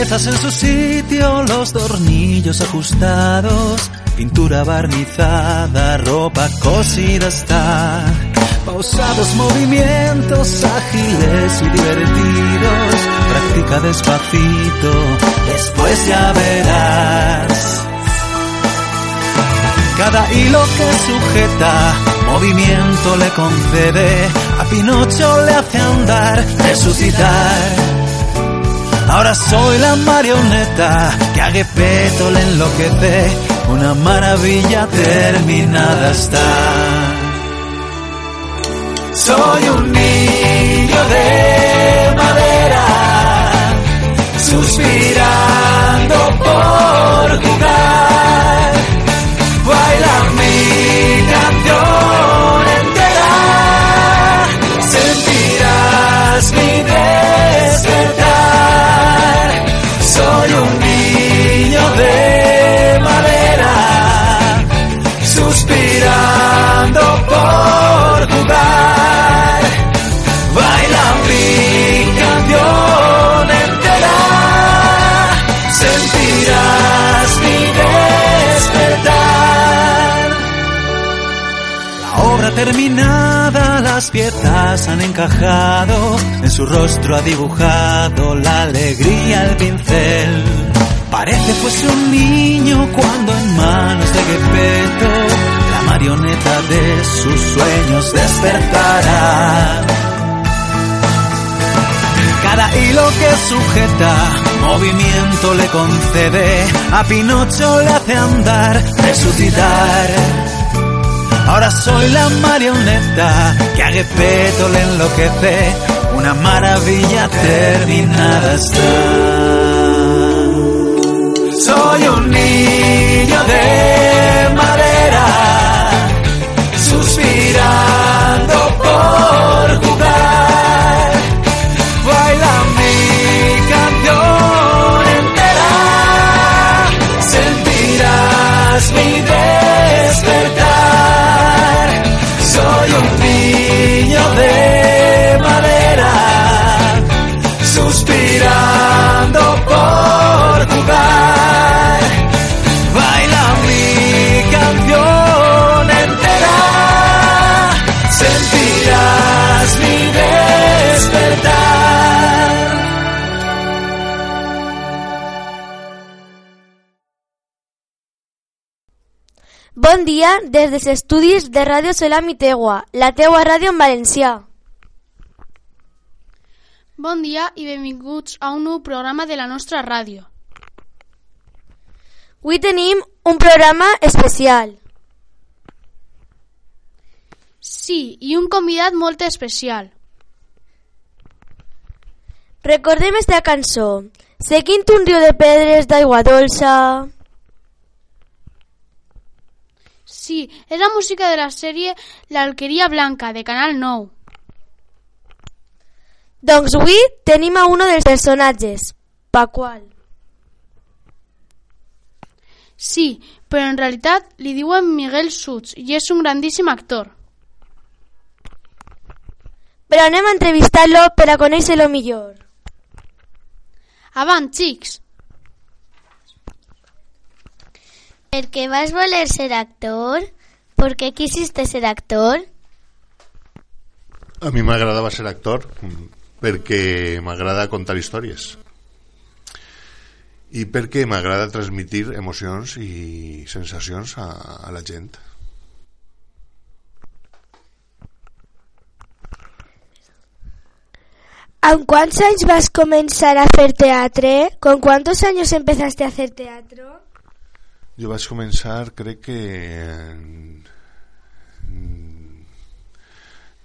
piezas en su sitio, los tornillos ajustados, pintura barnizada, ropa cosida está. Pausados movimientos ágiles y divertidos, practica despacito, después ya verás. Cada hilo que sujeta, movimiento le concede, a Pinocho le hace andar, resucitar. Ahora soy la marioneta que a Gepetto le enloquece. Una maravilla terminada está. Soy un niño de madera, suspirando por jugar. Las piezas han encajado, en su rostro ha dibujado la alegría el pincel. Parece fuese un niño cuando en manos de Gepetto la marioneta de sus sueños despertará. Cada hilo que sujeta, movimiento le concede, a Pinocho le hace andar, resucitar. Ahora soy la marioneta que a Gepetto le enloquece, una maravilla terminada está. Soy un niño de de Bon dia des dels estudis de Ràdio Solà Mitegua, la teua ràdio en valencià. Bon dia i benvinguts a un nou programa de la nostra ràdio. Avui tenim un programa especial. Sí, i un convidat molt especial. Recordem esta cançó. Seguint un riu de pedres d'aigua dolça... Sí, és la música de la sèrie L'Alqueria Blanca, de Canal 9. Doncs avui tenim a uno dels personatges, Pacual. Sí, però en realitat li diuen Miguel Suts i és un grandíssim actor. Però anem a entrevistar-lo per a conèixer-lo millor. Avant, xics! ¿Per qué vas voler ser actor? ¿Por qué quisiste ser actor? A mi m'agradava ser actor mm, perquè m'agrada contar històries i perquè m'agrada transmitir emocions i sensacions a, a la gent. ¿Amb quants anys vas comenzar a hacer teatre? ¿Con cuántos años empezaste a hacer teatro? Jo vaig començar, crec que en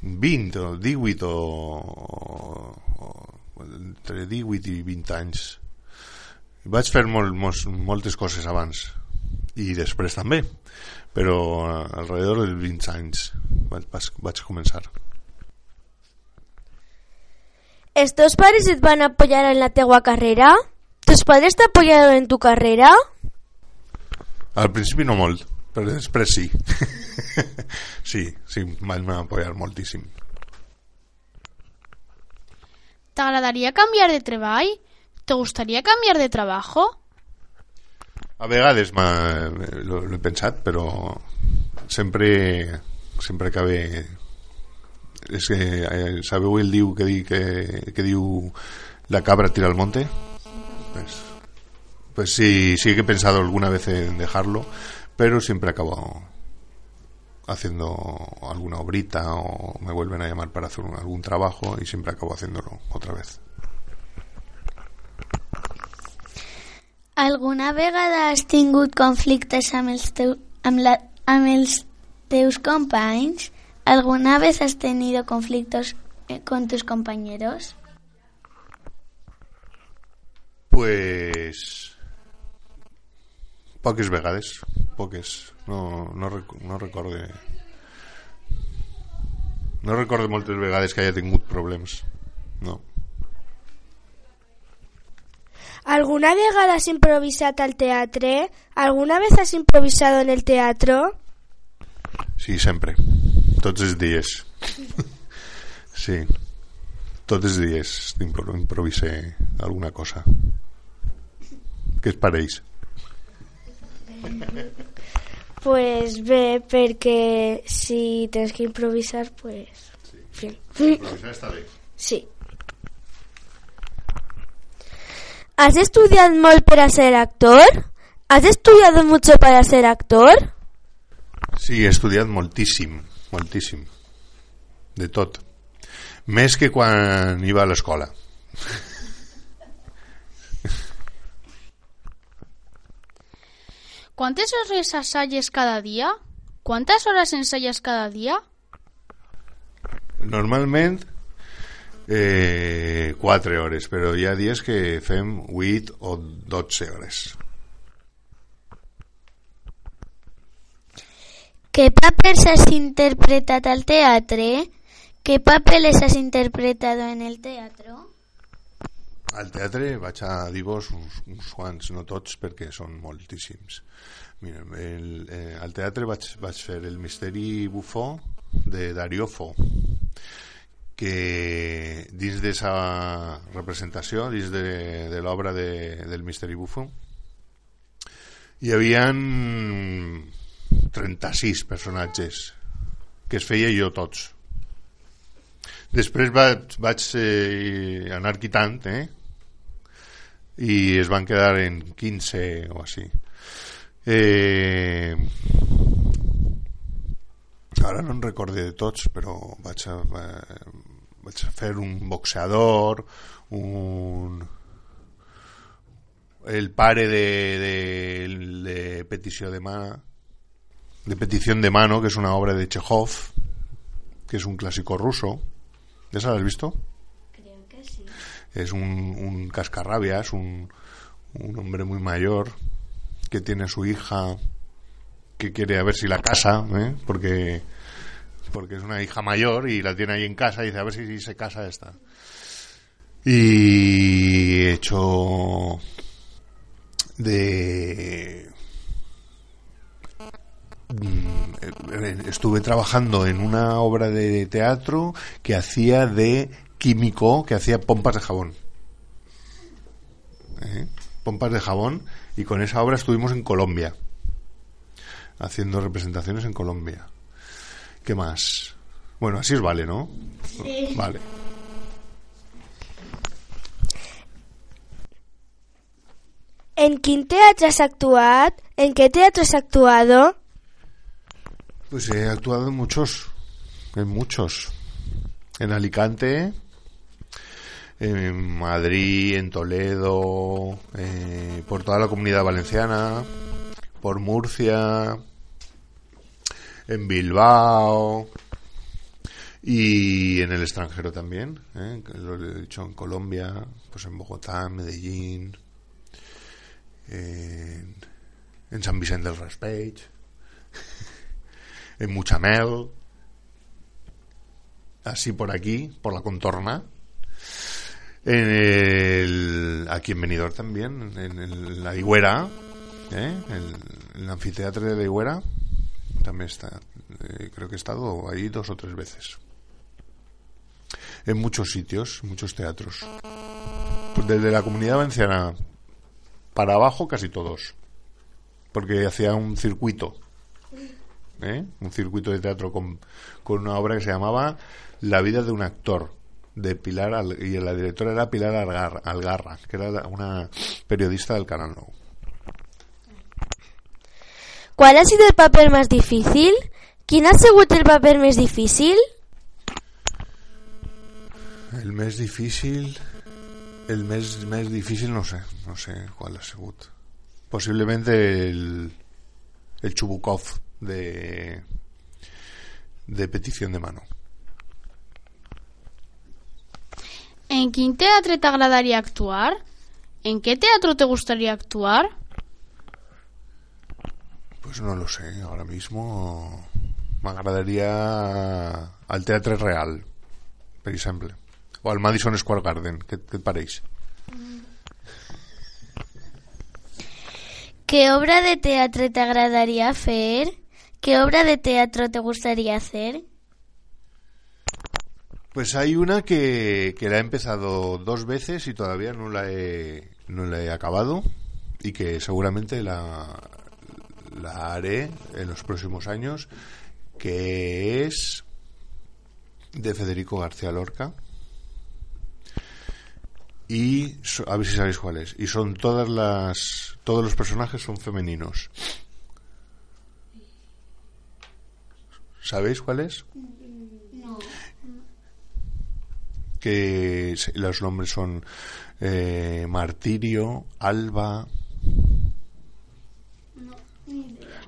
en 20 o 18 o, o entre 18 i 20 anys. Vaig fer molt, molt, moltes coses abans i després també, però alrededor dels 20 anys vaig, vaig, vaig començar. ¿Els teus pares et van apoyar en la teua carrera? ¿Tus padres te apoyaron en tu carrera? Al principi no molt, però després sí. sí, sí, van apoyar moltíssim. T'agradaria canviar de treball? ¿Te gustaría cambiar de trabajo? A vegades m'ha- lo, lo he pensat, però sempre, sempre acabe... És que, eh, sabeu el diu que, di, que, que diu la cabra tira al monte? Pues, pues sí, sí que he pensado alguna vez en dejarlo, pero siempre acabo haciendo alguna obrita o me vuelven a llamar para hacer algún trabajo y siempre acabo haciéndolo otra vez. Alguna vegada has tingut conflictes amb els, teu, amb, la, amb els teus companys? ¿Alguna vez has tenido conflictos eh, con tus compañeros? Pues poques vegades, poques. No, no, rec no recorde no recorde moltes vegades que haya tingut problemes. No. ¿Alguna vegada has improvisado al teatro? ¿Alguna vez has improvisado en el teatro? Sí, sempre. Tots els dies. sí. Tots els dies impro improvisé alguna cosa. Què es pareix? Pues ve, porque si tienes que improvisar, pues... Fin. Improvisar està bé. Sí. ¿Has estudiado molt para ser actor? ¿Has estudiado mucho para ser actor? Sí, he estudiat moltíssim, moltíssim. De tot. Més que quan iba a l'escola. ¿Cuántas horas ensayas cada día? ¿Cuántas horas ensayas cada día? Normalment eh, 4 hores, però hi ha dies que fem 8 o 12 hores. ¿Qué papeles has interpretado al teatro? ¿Qué papeles has interpretado en el teatro? Al teatre vaig a dir-vos uns, uns quants, no tots, perquè són moltíssims. Mira, el, eh, al teatre vaig, vaig fer el misteri bufó de Dario Fo, que dins d'esa representació, dins de, de l'obra de, del misteri bufó, hi havien 36 personatges que es feia jo tots. Després vaig, vaig eh, anar quitant, eh? I es van quedar en 15 o així. Eh, no en recorde de tots, però vaig a, eh, vaig a un boxeador, un el pare de, de, de mà de petición de mano, que es una obra de Chekhov, que es un clásico ruso. ¿Esa la has visto? Es un, un cascarrabias, un, un hombre muy mayor que tiene su hija que quiere a ver si la casa, ¿eh? porque porque es una hija mayor y la tiene ahí en casa y dice a ver si, si se casa esta. Y he hecho de mm, estuve trabajando en una obra de teatro que hacía de químico que hacía pompas de jabón. ¿Eh? Pompas de jabón y con esa obra estuvimos en Colombia haciendo representaciones en Colombia. ¿Qué más? Bueno, así os vale, ¿no? Sí. Vale. ¿En quin teatre has actuado? ¿En qué teatro has actuado? Pues he actuado en muchos, en muchos. En Alicante, en Madrid, en Toledo, eh, por toda la comunidad valenciana, por Murcia, en Bilbao y en el extranjero también, ¿eh? lo he dicho en Colombia, pues en Bogotá, Medellín, en, en San Vicente del Raspeig, en Muchamel, así por aquí, por la contorna. En el, aquí en Benidorm también, en, el- la Higuera, ¿eh? el, el anfiteatro de la Higuera, también está, eh, creo que he estado ahí dos o tres veces. En muchos sitios, muchos teatros. pues desde la comunidad valenciana para abajo casi todos. Porque hacía un circuito. ¿eh? Un circuito de teatro con, con una obra que se llamaba La vida de un actor de Pilar Al- y la directora era Pilar Algar- Algarra, que era una periodista del Canal Nou. ¿Cuál ha sido el papel más difícil? ¿Quién ha sigut el papel més difícil? El més difícil... El més, més difícil no sé, no sé cuál ha sigut. Posiblemente el, el Chubukov de, de petición de mano. ¿En quin teatre t'agradaria actuar? ¿En qué teatro te gustaría actuar? Pues no lo sé, ahora mismo me agradaría al Teatre Real, per exemple. O al Madison Square Garden, què et pareix? ¿Qué obra de teatro te agradaría hacer? ¿Qué obra de teatro te gustaría hacer? Pues hay una que, que la he empezado dos veces y todavía no la he, no la he acabado y que seguramente la, la haré en los próximos años, que es de Federico García Lorca. Y a ver si sabéis cuál es. Y son todas las todos los personajes son femeninos. ¿Sabéis cuál es? Que los nombres son eh, Martirio, Alba,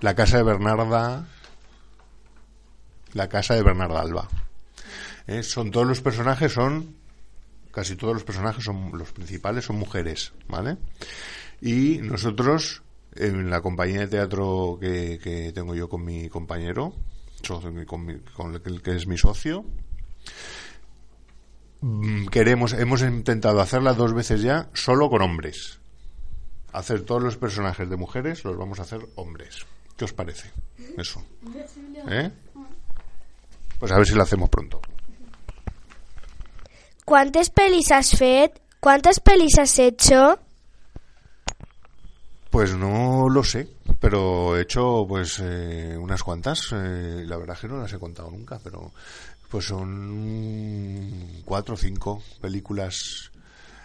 la casa de Bernarda, la casa de Bernarda Alba. Eh, son todos los personajes son casi todos los personajes son los principales son mujeres, ¿vale? Y nosotros en la compañía de teatro que, tengo yo con mi compañero, con, el que es mi socio, queremos, hemos intentado hacerla dos veces ya solo con hombres. Hacer todos los personajes de mujeres los vamos a hacer hombres. ¿Qué os parece? Eso. ¿Eh? Pues a ver si lo hacemos pronto. ¿Cuántas pelis has fet? ¿Cuántas pelis has hecho? Pues no lo sé, pero he hecho pues eh, unas cuantas. eh, la verdad que no las he contado nunca, pero pues son cuatro o cinco películas.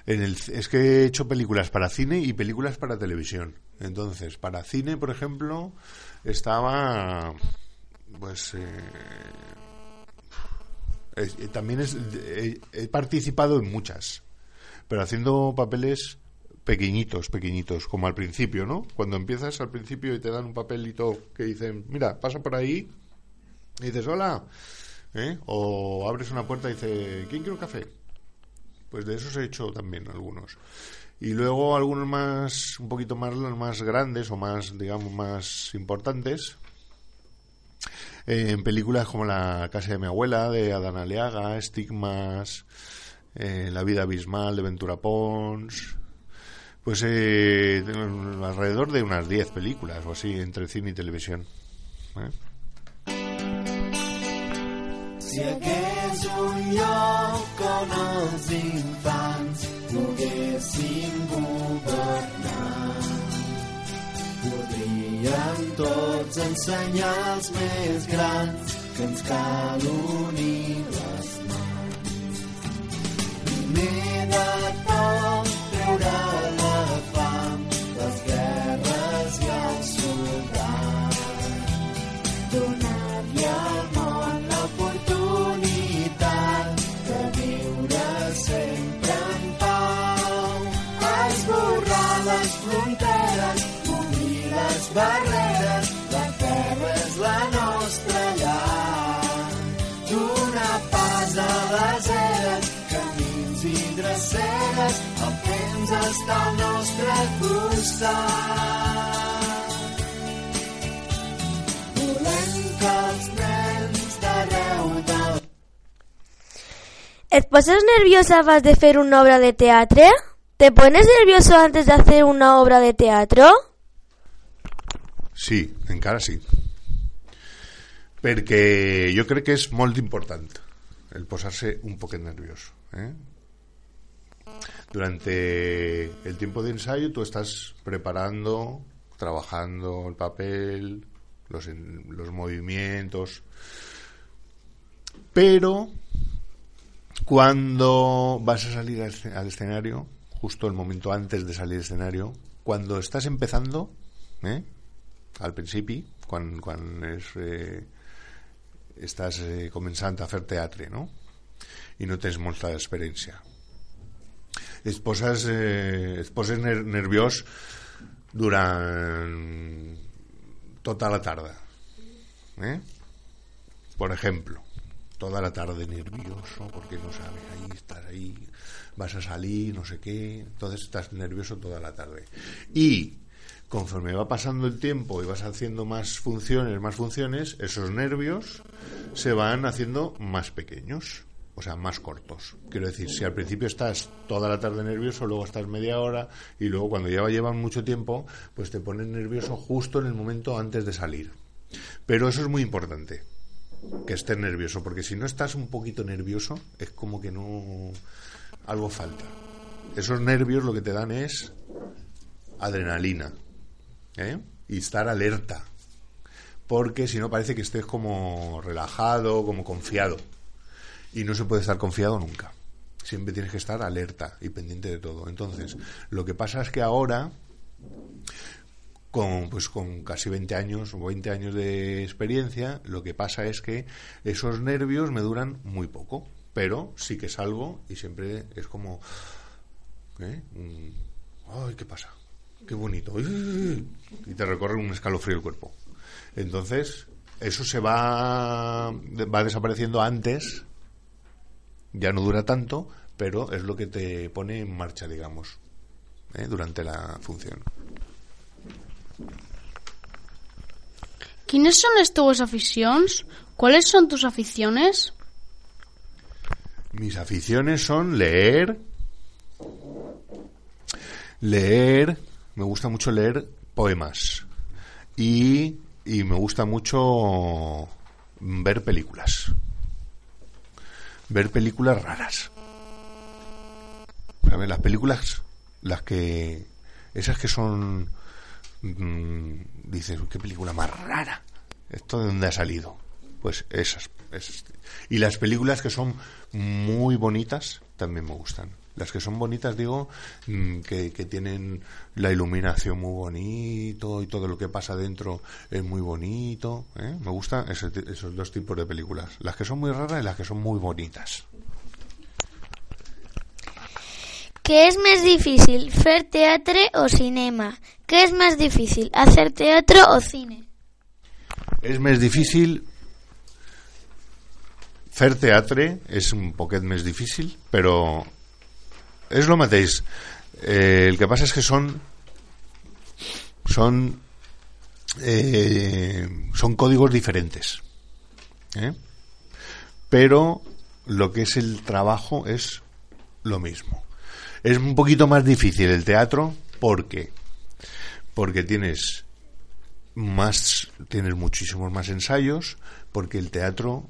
En el, es que he hecho películas para cine y películas para televisión. Entonces, para cine, por ejemplo, estaba pues eh, eh, también es, he participado en muchas, pero haciendo papeles pequeñitos, pequeñitos, como al principio, ¿no? Cuando empiezas al principio y te dan un papelito que dicen, mira, pasa por ahí, y dices, hola, ¿eh? o abres una puerta y dice, ¿quién quiere un café? Pues de esos he hecho también algunos. Y luego algunos más, un poquito más, más grandes o más, digamos, más importantes, eh, en películas como La casa de mi abuela, de Adán Aleaga, Estigmas, eh, La vida abismal, de Ventura Pons. Pues eh, alrededor de unas 10 películas o así, entre cine y televisión. ¿eh? Si hagués un lloc on els infants poguessin governar, podríem tots ensenyar als més grans que ens cal unir les mans. Primer de tot, treure la barreres, la terra és la nostra llar. Donar pas a les eres, camins i dreceres, el temps està al nostre costat. Volem que els nens d'arreu del ¿Et poses nerviosa vas de hacer una obra de teatro? ¿Te pones nervioso antes de hacer una obra de teatro? Sí, encara sí. Perquè jo crec que és molt important el posar-se un poquet nerviós. Eh? Durante el tiempo de ensayo tú estás preparando, trabajando el papel, los, los movimientos, pero cuando vas a salir al escenario, justo el momento antes de salir al escenario, cuando estás empezando, ¿eh? Al principio, quan, quan és, eh, eh, a fer teatre, no? I no tens molta experiència. Et poses, eh, et poses ner tota la tarda. ¿eh? Por ejemplo, toda la tarde nervioso porque no sabes, ahí estás ahí, vas a salir, no sé qué, entonces estás nervioso toda la tarde. Y conforme va pasando el tiempo y vas haciendo más funciones, más funciones, esos nervios se van haciendo más pequeños, o sea, más cortos. Quiero decir, si al principio estás toda la tarde nervioso, luego estás media hora y luego cuando ya llevan mucho tiempo, pues te pones nervioso justo en el momento antes de salir. Pero eso es muy importante, que estés nervioso, porque si no estás un poquito nervioso, es como que no... algo falta. Esos nervios lo que te dan es adrenalina ¿eh? y estar alerta, porque si no parece que estés como relajado, como confiado, y no se puede estar confiado nunca. Siempre tienes que estar alerta y pendiente de todo. Entonces, lo que pasa es que ahora con, pues, con casi 20 años o 20 años de experiencia, lo que pasa es que esos nervios me duran muy poco, pero sí que salgo y siempre es como, ¿eh? Un, ¡ay, qué pasa! ¡Qué bonito! Y te recorre un escalofrío el cuerpo. Entonces, eso se va, va desapareciendo antes, ya no dura tanto, pero es lo que te pone en marcha, digamos, ¿eh? durante la función. Quines són les teues aficions? ¿Cuáles son tus aficiones? Mis aficiones son leer, leer, me gusta mucho leer poemas y, y me gusta mucho ver películas, ver películas raras. ¿Sabes? Las películas, las que, esas que son, mm, dices, qué película más rara, ¿esto de dónde ha salido? Pues esas. Y las películas que son muy bonitas también me gustan. Las que son bonitas, digo, mm, que, que tienen la iluminación muy bonito y todo lo que pasa dentro es muy bonito. ¿eh? Me gustan ese esos dos tipos de películas. Las que son muy raras y las que son muy bonitas. Què és més difícil, fer teatre o cinema? Què és més difícil, hacer teatro o cine? És més difícil fer teatre és un poquet més difícil però és el mateix eh, el que passa és que són eh, son códigos diferentes ¿eh? pero lo que es el trabajo es lo mismo. Es un poquito más difícil el teatro porque porque tienes más tienes muchísimos más ensayos porque el teatro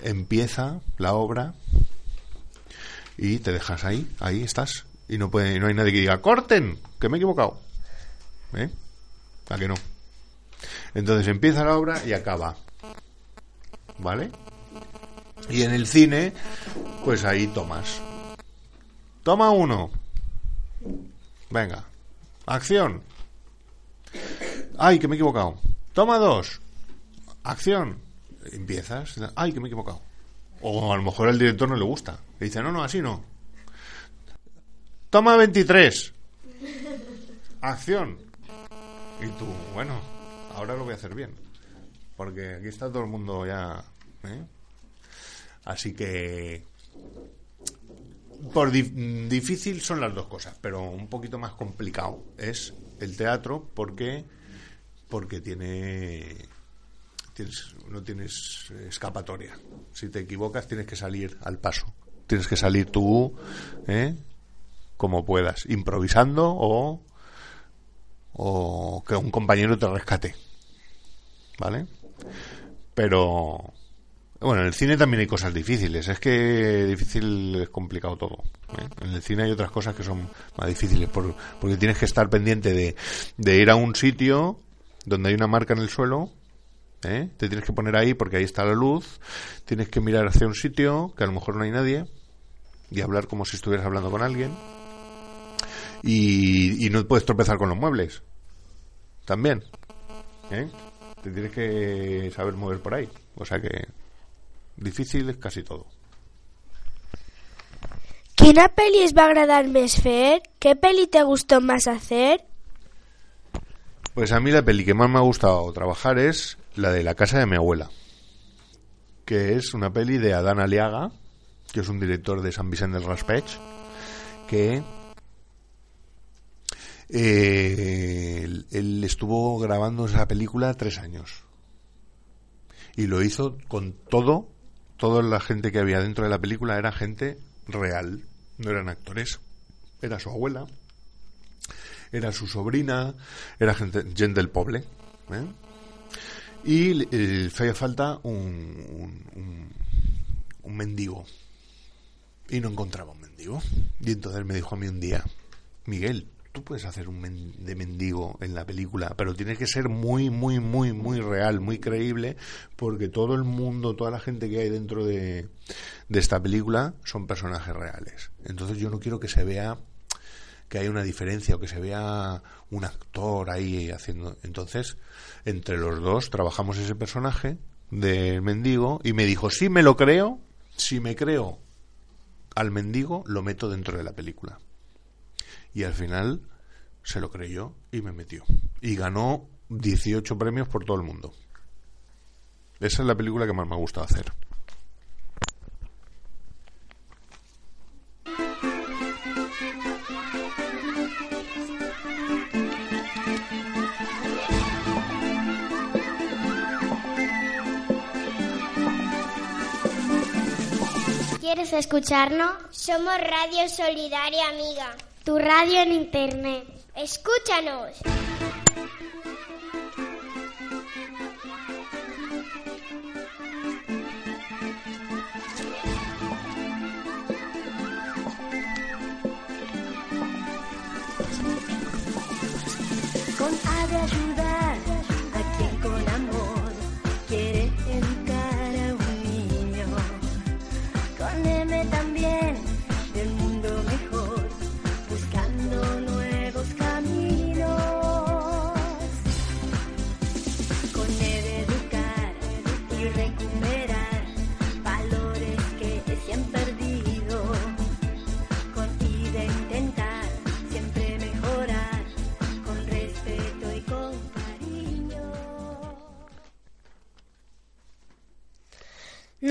empieza la obra y te dejas ahí, ahí estás y no puede, no hay nadie que diga corten, que me he equivocado, ¿eh? ¿A que no? Entonces empieza la obra y acaba, ¿vale? Y en el cine, pues ahí tomas. Toma uno. Venga. Acción. Ay, que me he equivocado. Toma dos. Acción. Empiezas. Ay, que me he equivocado. O a lo mejor al director no le gusta. Le dice, no, no, así no. Toma 23. Acción. Y tú, bueno, ahora lo voy a hacer bien. Porque aquí está todo el mundo ya. ¿eh? Así que. Por di- difícil son las dos cosas, pero un poquito más complicado es el teatro porque porque tiene tienes, no tienes escapatoria. Si te equivocas tienes que salir al paso. Tienes que salir tú, ¿eh? como puedas, improvisando o o que un compañero te rescate, ¿vale? Pero Bueno, en el cine también hay cosas difíciles. Es que difícil es complicado todo. ¿eh? En el cine hay otras cosas que son más difíciles por- porque tienes que estar pendiente de, de ir a un sitio donde hay una marca en el suelo. ¿Eh? Te tienes que poner ahí porque ahí está la luz. Tienes que mirar hacia un sitio que a lo mejor no hay nadie y hablar como si estuvieras hablando con alguien. Y, y no puedes tropezar con los muebles. También. ¿eh? Te tienes que saber mover por ahí. O sea que difícil es casi todo. Quina pel·li es va agradar més fer? Què pel·li te gustó más hacer? Pues a mí la peli que más me ha gustado trabajar es la de La casa de mi abuela, que es una peli de Adán Aliaga, que es un director de San Vicente del Raspeig, que eh, él, él estuvo grabando esa película tres años y lo hizo con todo, toda la gente que había dentro de la película era gente real, no eran actores, era su abuela, era su sobrina, era gente, gente del poble. ¿eh? Y eh, feia falta un, un, un, mendigo. Y no encontraba un mendigo. Y entonces me dijo a mí un día, Miguel, tú puedes hacer un de mendigo en la película, pero tiene que ser muy, muy, muy, muy real, muy creíble, porque todo el mundo, toda la gente que hay dentro de, de esta película son personajes reales. Entonces yo no quiero que se vea que hay una diferencia o que se vea un actor ahí haciendo. Entonces, entre los dos trabajamos ese personaje del mendigo y me dijo, si me lo creo, si me creo al mendigo, lo meto dentro de la película. Y al final se lo creyó y me metió. Y ganó 18 premios por todo el mundo. Esa es la película que más me ha gustado hacer. ¿Quieres escucharnos? Somos Radio Solidaria Amiga, tu radio en Internet. Escúchanos.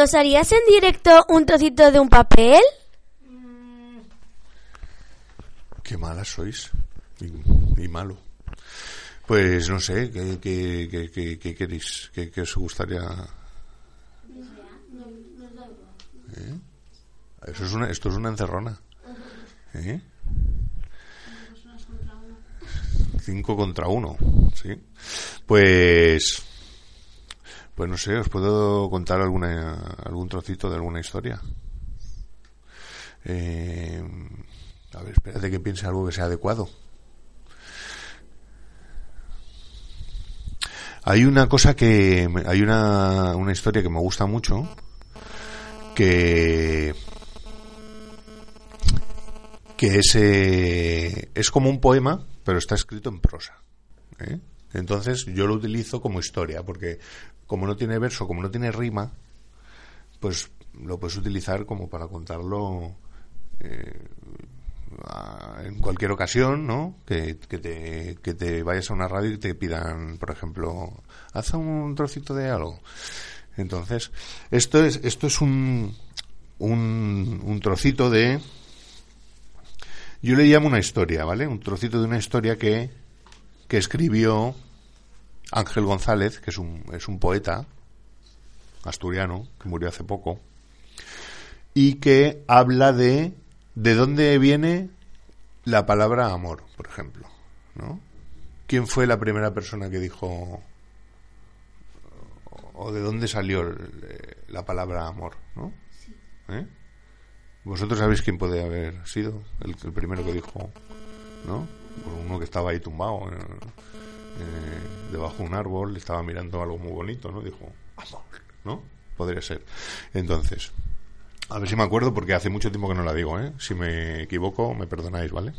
¿Nos harías en directo un trocito de un papel? Qué malas sois. Y, malo. Pues no sé, ¿qué, qué, qué, qué- qué queréis? ¿Qué, qué os gustaría? ¿Eh? Eso es una, esto es una encerrona. ¿Eh? Cinco contra uno, sí. Pues, pues no sé, os puedo contar alguna, algún trocito de alguna historia. Eh, a ver, espérate que piense algo que sea adecuado. Hay una cosa que. Hay una, una historia que me gusta mucho. Que. Que es. eh, es como un poema, pero está escrito en prosa. ¿eh? Entonces yo lo utilizo como historia, porque como no tiene verso, como no tiene rima, pues lo puedes utilizar como para contarlo eh, en cualquier ocasión, ¿no? Que, que te, que te vayas a una radio y te pidan, por ejemplo, haz un trocito de algo. Entonces, esto es, esto es un, un, un trocito de, yo le llamo una historia, ¿vale? Un trocito de una historia que, que escribió Ángel González, que es un, es un poeta asturiano, que murió hace poco, y que habla de de dónde viene la palabra amor, por ejemplo, ¿no? ¿Quién fue la primera persona que dijo o de dónde salió eh, la palabra amor, ¿no? ¿Eh? ¿Vosotros sabéis quién puede haber sido el, el primero que dijo, ¿no? Uno que estaba ahí tumbado eh, eh, debajo de un árbol, estaba mirando algo muy bonito, ¿no? Dijo, amor, ¿no? Podría ser. Entonces, a ver si me acuerdo porque hace mucho tiempo que no la digo, ¿eh? Si me equivoco, me perdonáis, ¿vale?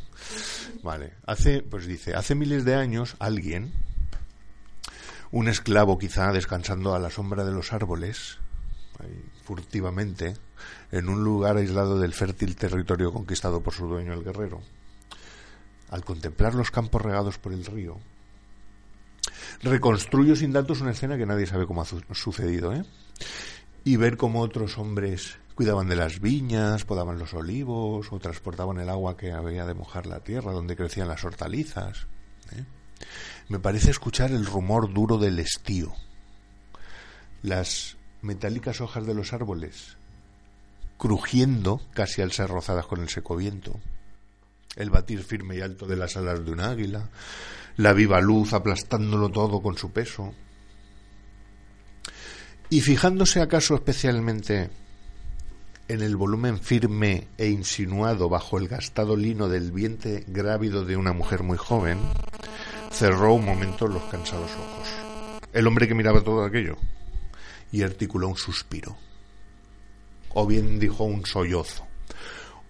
Vale. Hace, pues dice, hace miles de años alguien, un esclavo quizá descansando a la sombra de los árboles, furtivamente, en un lugar aislado del fértil territorio conquistado por su dueño el guerrero, al contemplar los campos regados por el río, reconstruyo sin datos una escena que nadie sabe cómo ha su- sucedido, ¿eh? Y ver cómo otros hombres cuidaban de las viñas, podaban los olivos o transportaban el agua que había de mojar la tierra donde crecían las hortalizas. ¿eh? Me parece escuchar el rumor duro del estío, las metálicas hojas de los árboles crujiendo casi al ser rozadas con el seco viento, el batir firme y alto de las alas de un águila, la viva luz aplastándolo todo con su peso. Y fijándose acaso especialmente en el volumen firme e insinuado bajo el gastado lino del vientre grávido de una mujer muy joven, cerró un momento los cansados ojos. El hombre que miraba todo aquello y articuló un suspiro, o bien dijo un sollozo,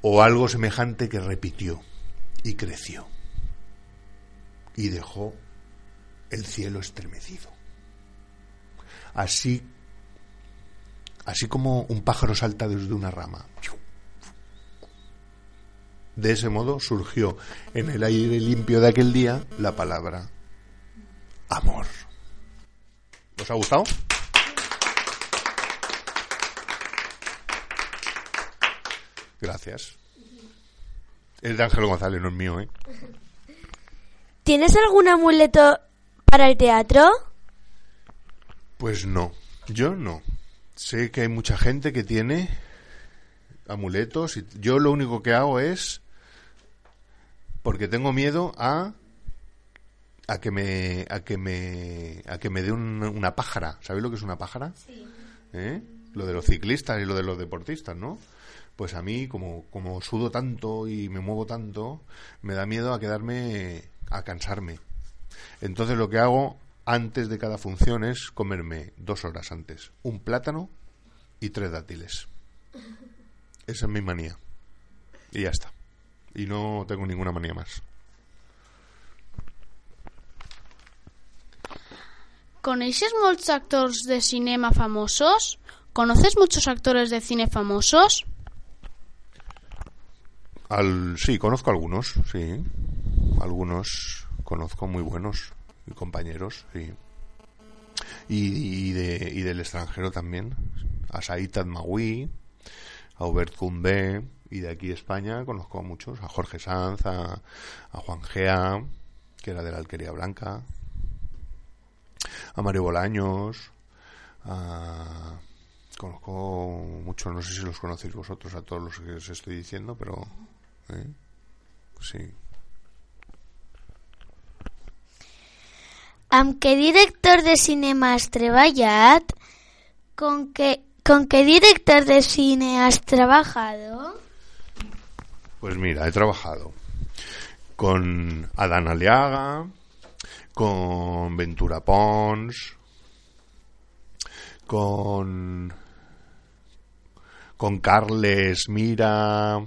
o algo semejante que repitió y creció y dejó el cielo estremecido. Así así como un pájaro salta desde una rama. De ese modo surgió en el aire limpio de aquel día la palabra amor. ¿Os ha gustado? Gracias. Es de Ángel González, no es mío, ¿eh? ¿Tienes algún amuleto para el teatro? Pues no, yo no. Sé que hay mucha gente que tiene amuletos y yo lo único que hago es porque tengo miedo a a que me a que me a que me dé un- una pájara. ¿Sabéis lo que es una pájara? Sí. Lo de los ciclistas y lo de los deportistas, ¿no? Pues a mí como como sudo tanto y me muevo tanto, me da miedo a quedarme a cansarme. Entonces lo que hago antes de cada función es comerme dos horas antes un plátano y tres dátiles. Esa es mi manía. Y ya está. Y no tengo ninguna manía más. ¿Coneixes molts actors de cinema famosos? ¿Conoces muchos actores de cine famosos? Al, sí, conozco algunos, sí. Algunos conozco muy buenos compañeros, sí. Y, y de, y del extranjero también. A Said Tadmaoui, a Hubert Koundé, y de aquí España conozco a muchos. A Jorge Sanz, a, a Juan Gea, que era de la Alquería Blanca. A Mario Bolaños. A, conozco muchos, no sé si los conocéis vosotros a todos los que os estoy diciendo, pero... ¿eh? Sí. Amb què director de cinema has treballat? ¿Con qué, ¿Con qué director de cine has trabajado? Pues mira, he trabajado con Adán Aliaga, con Ventura Pons, con con Carles Mira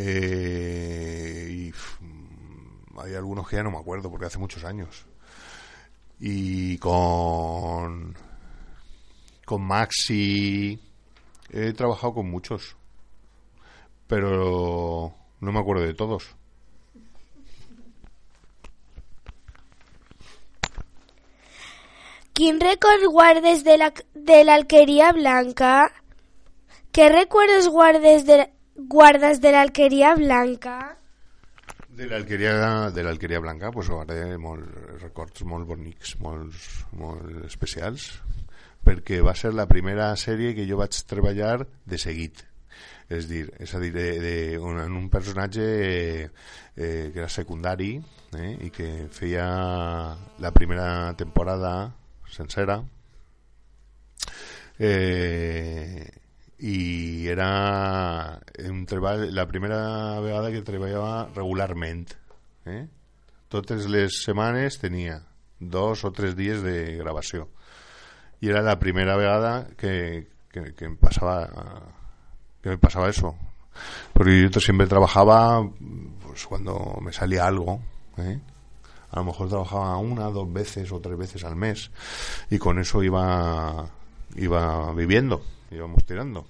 eh, y mm, hay algunos que ya no me acuerdo porque hace muchos años y con con Maxi he trabajado con muchos pero no me acuerdo de todos ¿Quién record guardes de la, de la alquería blanca? ¿Qué recuerdos guardes de, guardas de la alquería blanca? De l'alqueria de l'alqueria blanca pues, guardé molt, records molt bonics, molt, molt especials, perquè va ser la primera sèrie que jo vaig treballar de seguit. És dir, és a dir, de, de, un, en un personatge eh, que era secundari eh, i que feia la primera temporada sencera. Eh, i era un la primera vegada que treballava regularment. Eh? Totes les setmanes dos o tres dies de gravació. I era la primera vegada que, que, que em que me pasaba eso. Porque yo siempre trabajaba pues cuando me salía algo, ¿eh? a lo mejor trabajaba una, dos veces o tres veces al mes y con eso iba iba viviendo, íbamos tirando.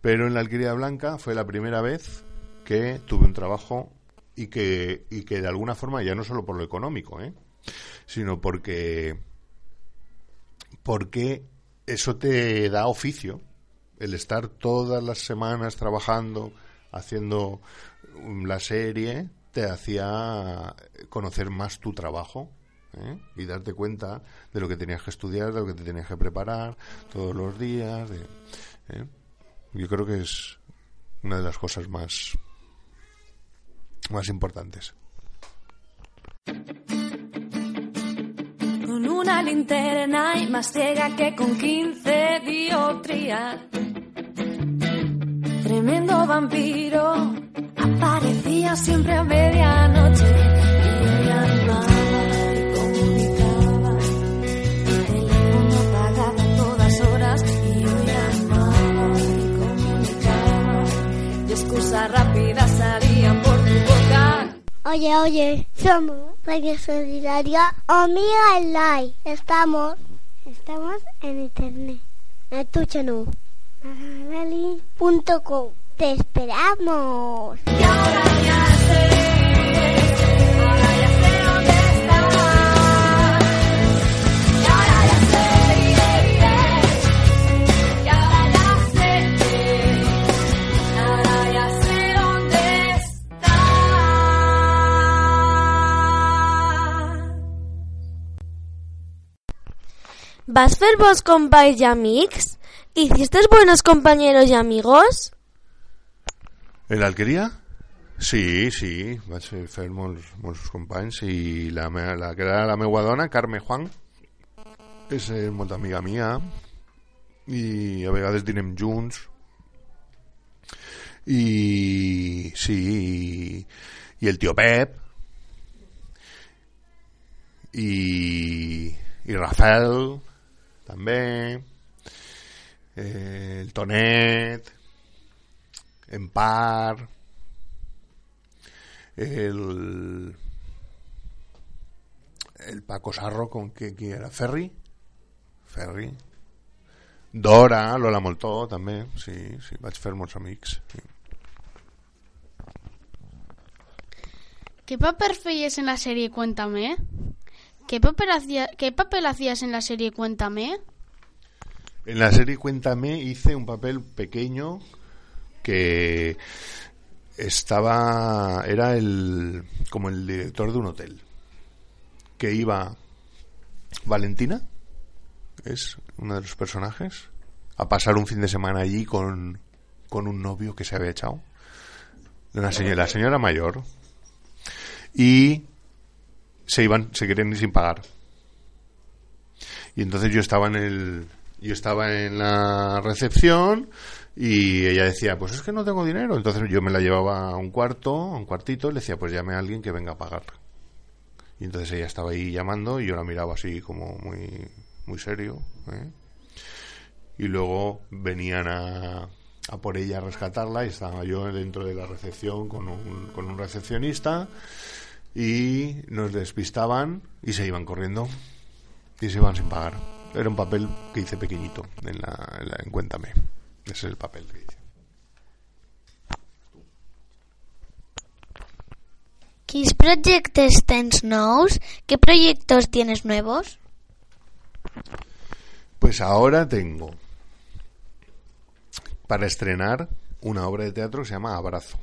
Pero en la alquería blanca fue la primera vez que tuve un trabajo y que, y que de alguna forma, ya no solo por lo económico, ¿eh? sino porque, porque eso te da oficio, el estar todas las semanas trabajando, haciendo la serie, te hacía conocer más tu trabajo ¿eh? y darte cuenta de lo que tenías que estudiar, de lo que te tenías que preparar todos los días. ¿eh? Yo creo que es una de las cosas más, más importantes. Con una linterna y más ciega que con 15 dioptrías. Tremendo vampiro aparecía siempre a medianoche. Y excusas rápidas salían por tu boca. Oye, oye, somos Radio Solidaria Amiga Online. Estamos, estamos en internet. Escúchanos. Magali.com. Te esperamos. Y ahora ya sé, ¿Vas ver vos companys y amics? ¿Hiciste buenos compañeros y amigos? En l'alqueria? Sí, sí, vaig fer molts, molts companys i la, me, la que era la meua dona, Carme Juan, és eh, amiga mia i a vegades dinem junts i sí i, i el tio Pep i, i Rafael també eh, el Tonet en Par, el, el Paco Sarro, con que, qui era? Ferri? Ferri. Dora, Lola Moltó, també, sí, sí, vaig fer molts amics. Sí. ¿Qué papel feies en la serie Cuéntame? ¿Qué papel, hacía, ¿Qué papel hacías en la serie Cuéntame? En la serie Cuéntame hice un papel pequeño que estaba era el como el director de un hotel que iba Valentina es uno de los personajes a pasar un fin de semana allí con, con un novio que se había echado una la señora mayor y se iban se querían ir sin pagar y entonces yo estaba en el yo estaba en la recepción y ella decía, pues es que no tengo dinero. Entonces yo me la llevaba a un cuarto, a un cuartito, y le decía, pues llame a alguien que venga a pagar. Y entonces ella estaba ahí llamando y yo la miraba así como muy, muy serio. ¿eh? Y luego venían a, a por ella a rescatarla y estaba yo dentro de la recepción con un, con un recepcionista y nos despistaban y se iban corriendo y se iban sin pagar. Era un papel que hice pequeñito en la, en la en Cuéntame. Ese es el papel que hice. ¿Qué proyectos tens nous? ¿Qué proyectos tienes nuevos? Pues ahora tengo para estrenar una obra de teatro que se llama Abrazo.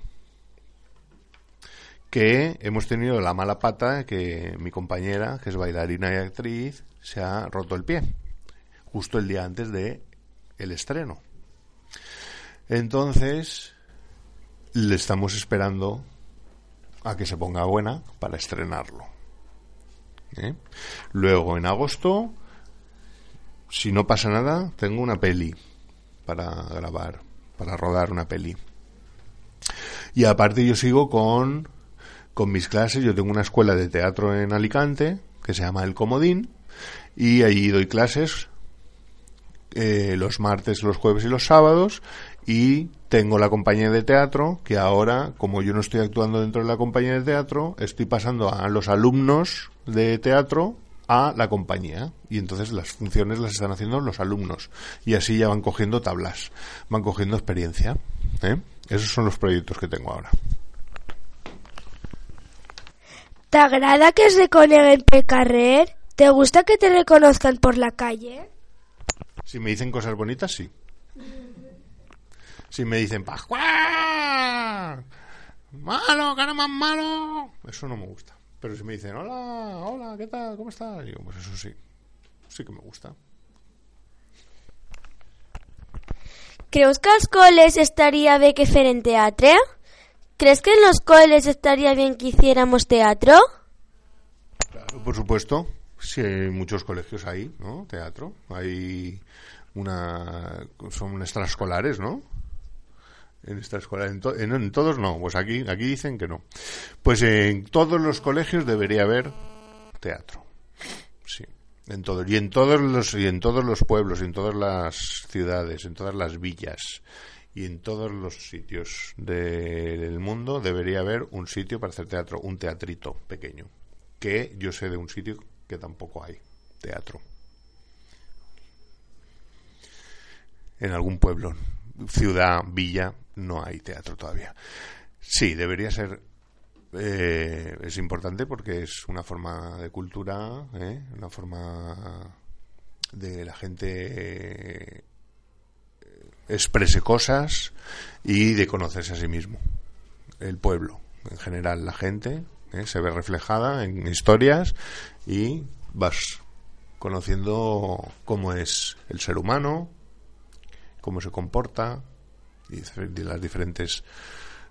Que hemos tenido la mala pata que mi compañera, que es bailarina y actriz, se ha roto el pie justo el día antes de el estreno. Entonces, le estamos esperando a que se ponga buena para estrenarlo. ¿eh? Luego, en agosto, si no pasa nada, tengo una peli para grabar, para rodar una peli. Y aparte yo sigo con, con mis clases, yo tengo una escuela de teatro en Alicante que se llama El Comodín y allí doy clases eh, los martes, los jueves y los sábados y tengo la compañía de teatro que ahora, como yo no estoy actuando dentro de la compañía de teatro, estoy pasando a los alumnos de teatro a la compañía y entonces las funciones las están haciendo los alumnos y así ya van cogiendo tablas, van cogiendo experiencia. ¿eh? Esos son los proyectos que tengo ahora. T'agrada que es reconeguen pel carrer? ¿Te gusta que te reconozcan por la calle? Si me dicen cosas bonitas, sí. Si me dicen Pascual, malo, cara más malo, eso no me gusta. Pero si me dicen hola, hola, ¿qué tal? ¿Cómo estás? Digo, pues eso sí, sí que me gusta. Creus que als col·les estaria bé que feren teatre? ¿Crees que en los coles estaría bien que hiciéramos teatro? Claro, por supuesto. Sí, hay muchos colegios ahí, ¿no? Teatro. Hay una... Son extraescolares, ¿no? En extraescolares. En, en- todos no. Pues aquí, aquí dicen que no. Pues en todos los colegios debería haber teatro. Sí. En todos. Y en todos los, y en todos los pueblos, en todas las ciudades, en todas las villas y en todos los sitios de- del mundo debería haber un sitio para hacer teatro, un teatrito pequeño. Que yo sé de un sitio que tampoco hay teatro. En algún pueblo, ciudad, villa, no hay teatro todavía. Sí, debería ser. eh, es importante porque es una forma de cultura, ¿eh? una forma de la gente eh, exprese cosas y de conocerse a sí mismo. El pueblo, en general, la gente ¿eh? se ve reflejada en historias y vas conociendo cómo es el ser humano, cómo se comporta y las diferentes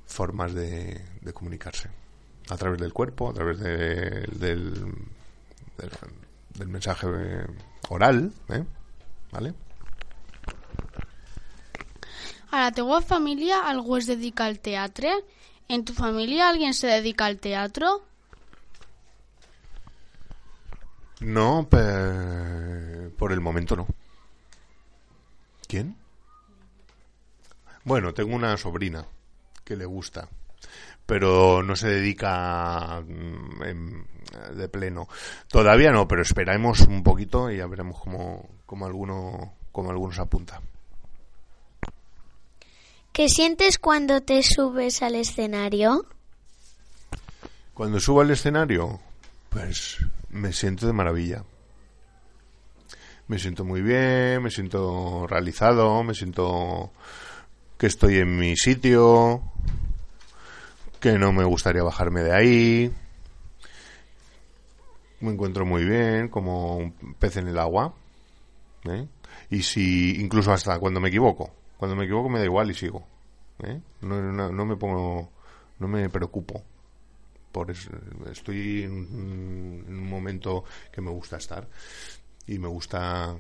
formas de, comunicarse. A través del cuerpo, a través de- del, del, del mensaje oral, ¿eh? ¿vale? A la teua família algú dedica al teatre? ¿En tu familia alguien se dedica al teatro? No, pe- por el momento no. ¿Quién? Bueno, tengo una sobrina que le gusta, pero no se dedica mm, en- de pleno. Todavía no, pero esperemos un poquito y ya veremos cómo, cómo alguno, cómo algunos apunta. ¿Qué sientes cuando te subes al escenario? Cuando subo al escenario, pues me siento de maravilla. Me siento muy bien, me siento realizado, me siento que estoy en mi sitio, que no me gustaría bajarme de ahí. Me encuentro muy bien, como un pez en el agua. ¿eh? Y si, incluso hasta cuando me equivoco. Cuando me equivoco me da igual y sigo. ¿eh? No, no- no me pongo, no me preocupo por es- estoy en un momento que me gusta estar y me gusta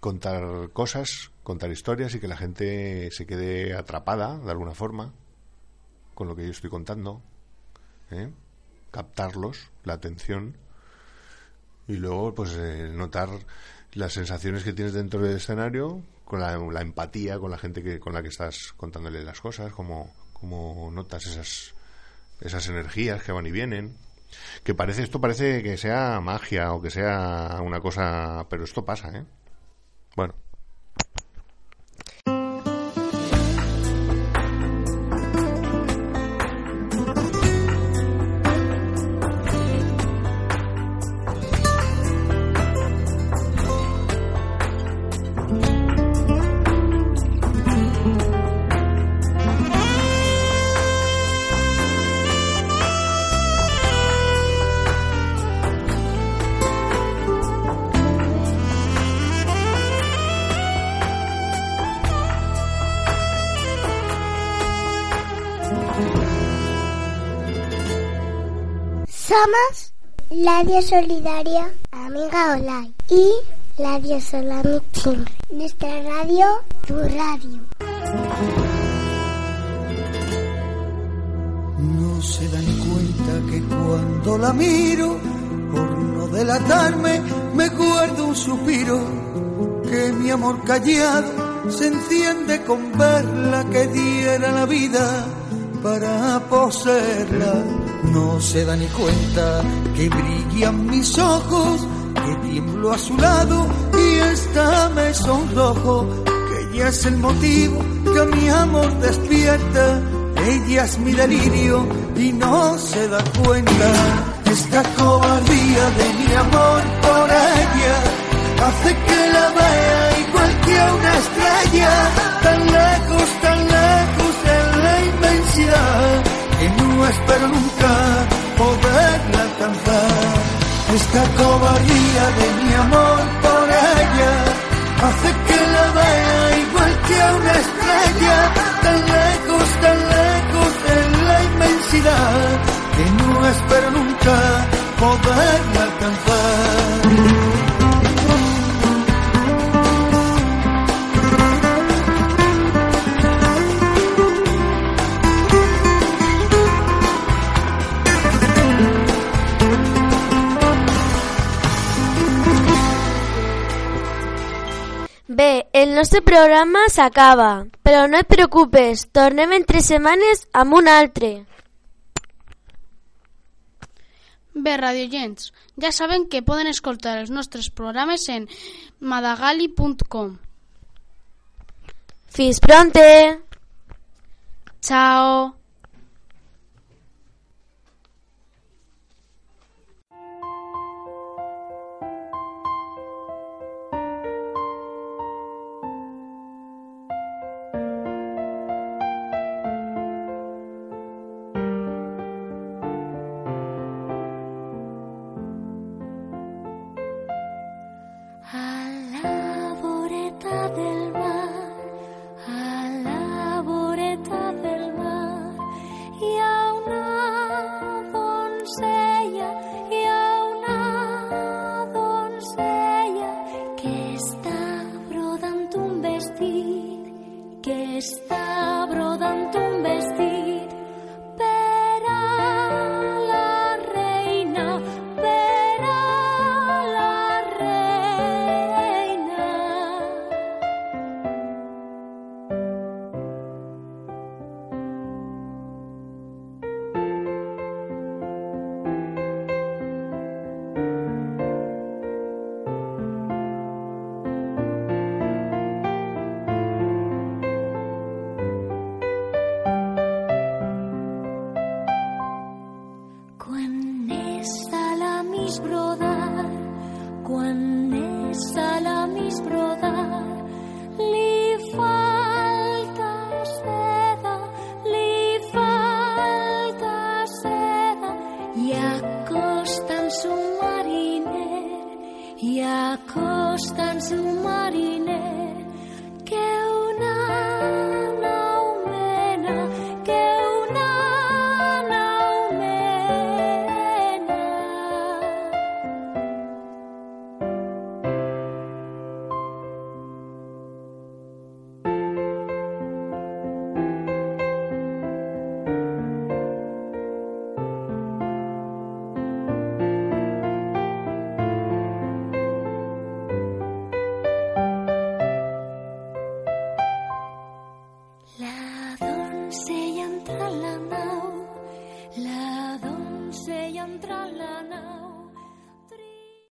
contar cosas, contar historias y que la gente se quede atrapada de alguna forma con lo que yo estoy contando, ¿eh? captarlos, la atención y luego pues eh, notar las sensaciones que tienes dentro del escenario con la, empatía con la gente que con la que estás contándole las cosas, como, como notas esas esas energías que van y vienen. Que parece, esto parece que sea magia o que sea una cosa, pero esto pasa, ¿eh? Bueno. Somos Radio Solidaria Amiga Online y Radio Solano Timbre. Nuestra radio, tu radio. No se dan cuenta que cuando la miro, por no delatarme, me guardo un suspiro, que mi amor callado se enciende con verla que diera la vida para poseerla. No se da ni cuenta que brillan mis ojos, que tiemblo a su lado y esta me sonrojo, que ella es el motivo que mi amor despierta. Ella es mi delirio y no se da cuenta. Esta cobardía de mi amor por ella hace que la vea igual que una estrella, tan lejos, tan lejos en la inmensidad, que no espero nunca poderla alcanzar. Esta cobardía de mi amor por ella hace que la vea igual que a una estrella, tan lejos, tan lejos en la inmensidad, que no espero nunca poderla alcanzar. Bé, el nostre programa s'acaba, però no et preocupes, tornem en tres setmanes amb un altre. Bé, radiollents, ja saben que poden escoltar els nostres programes en madagali.com. Fins pronte! Chao.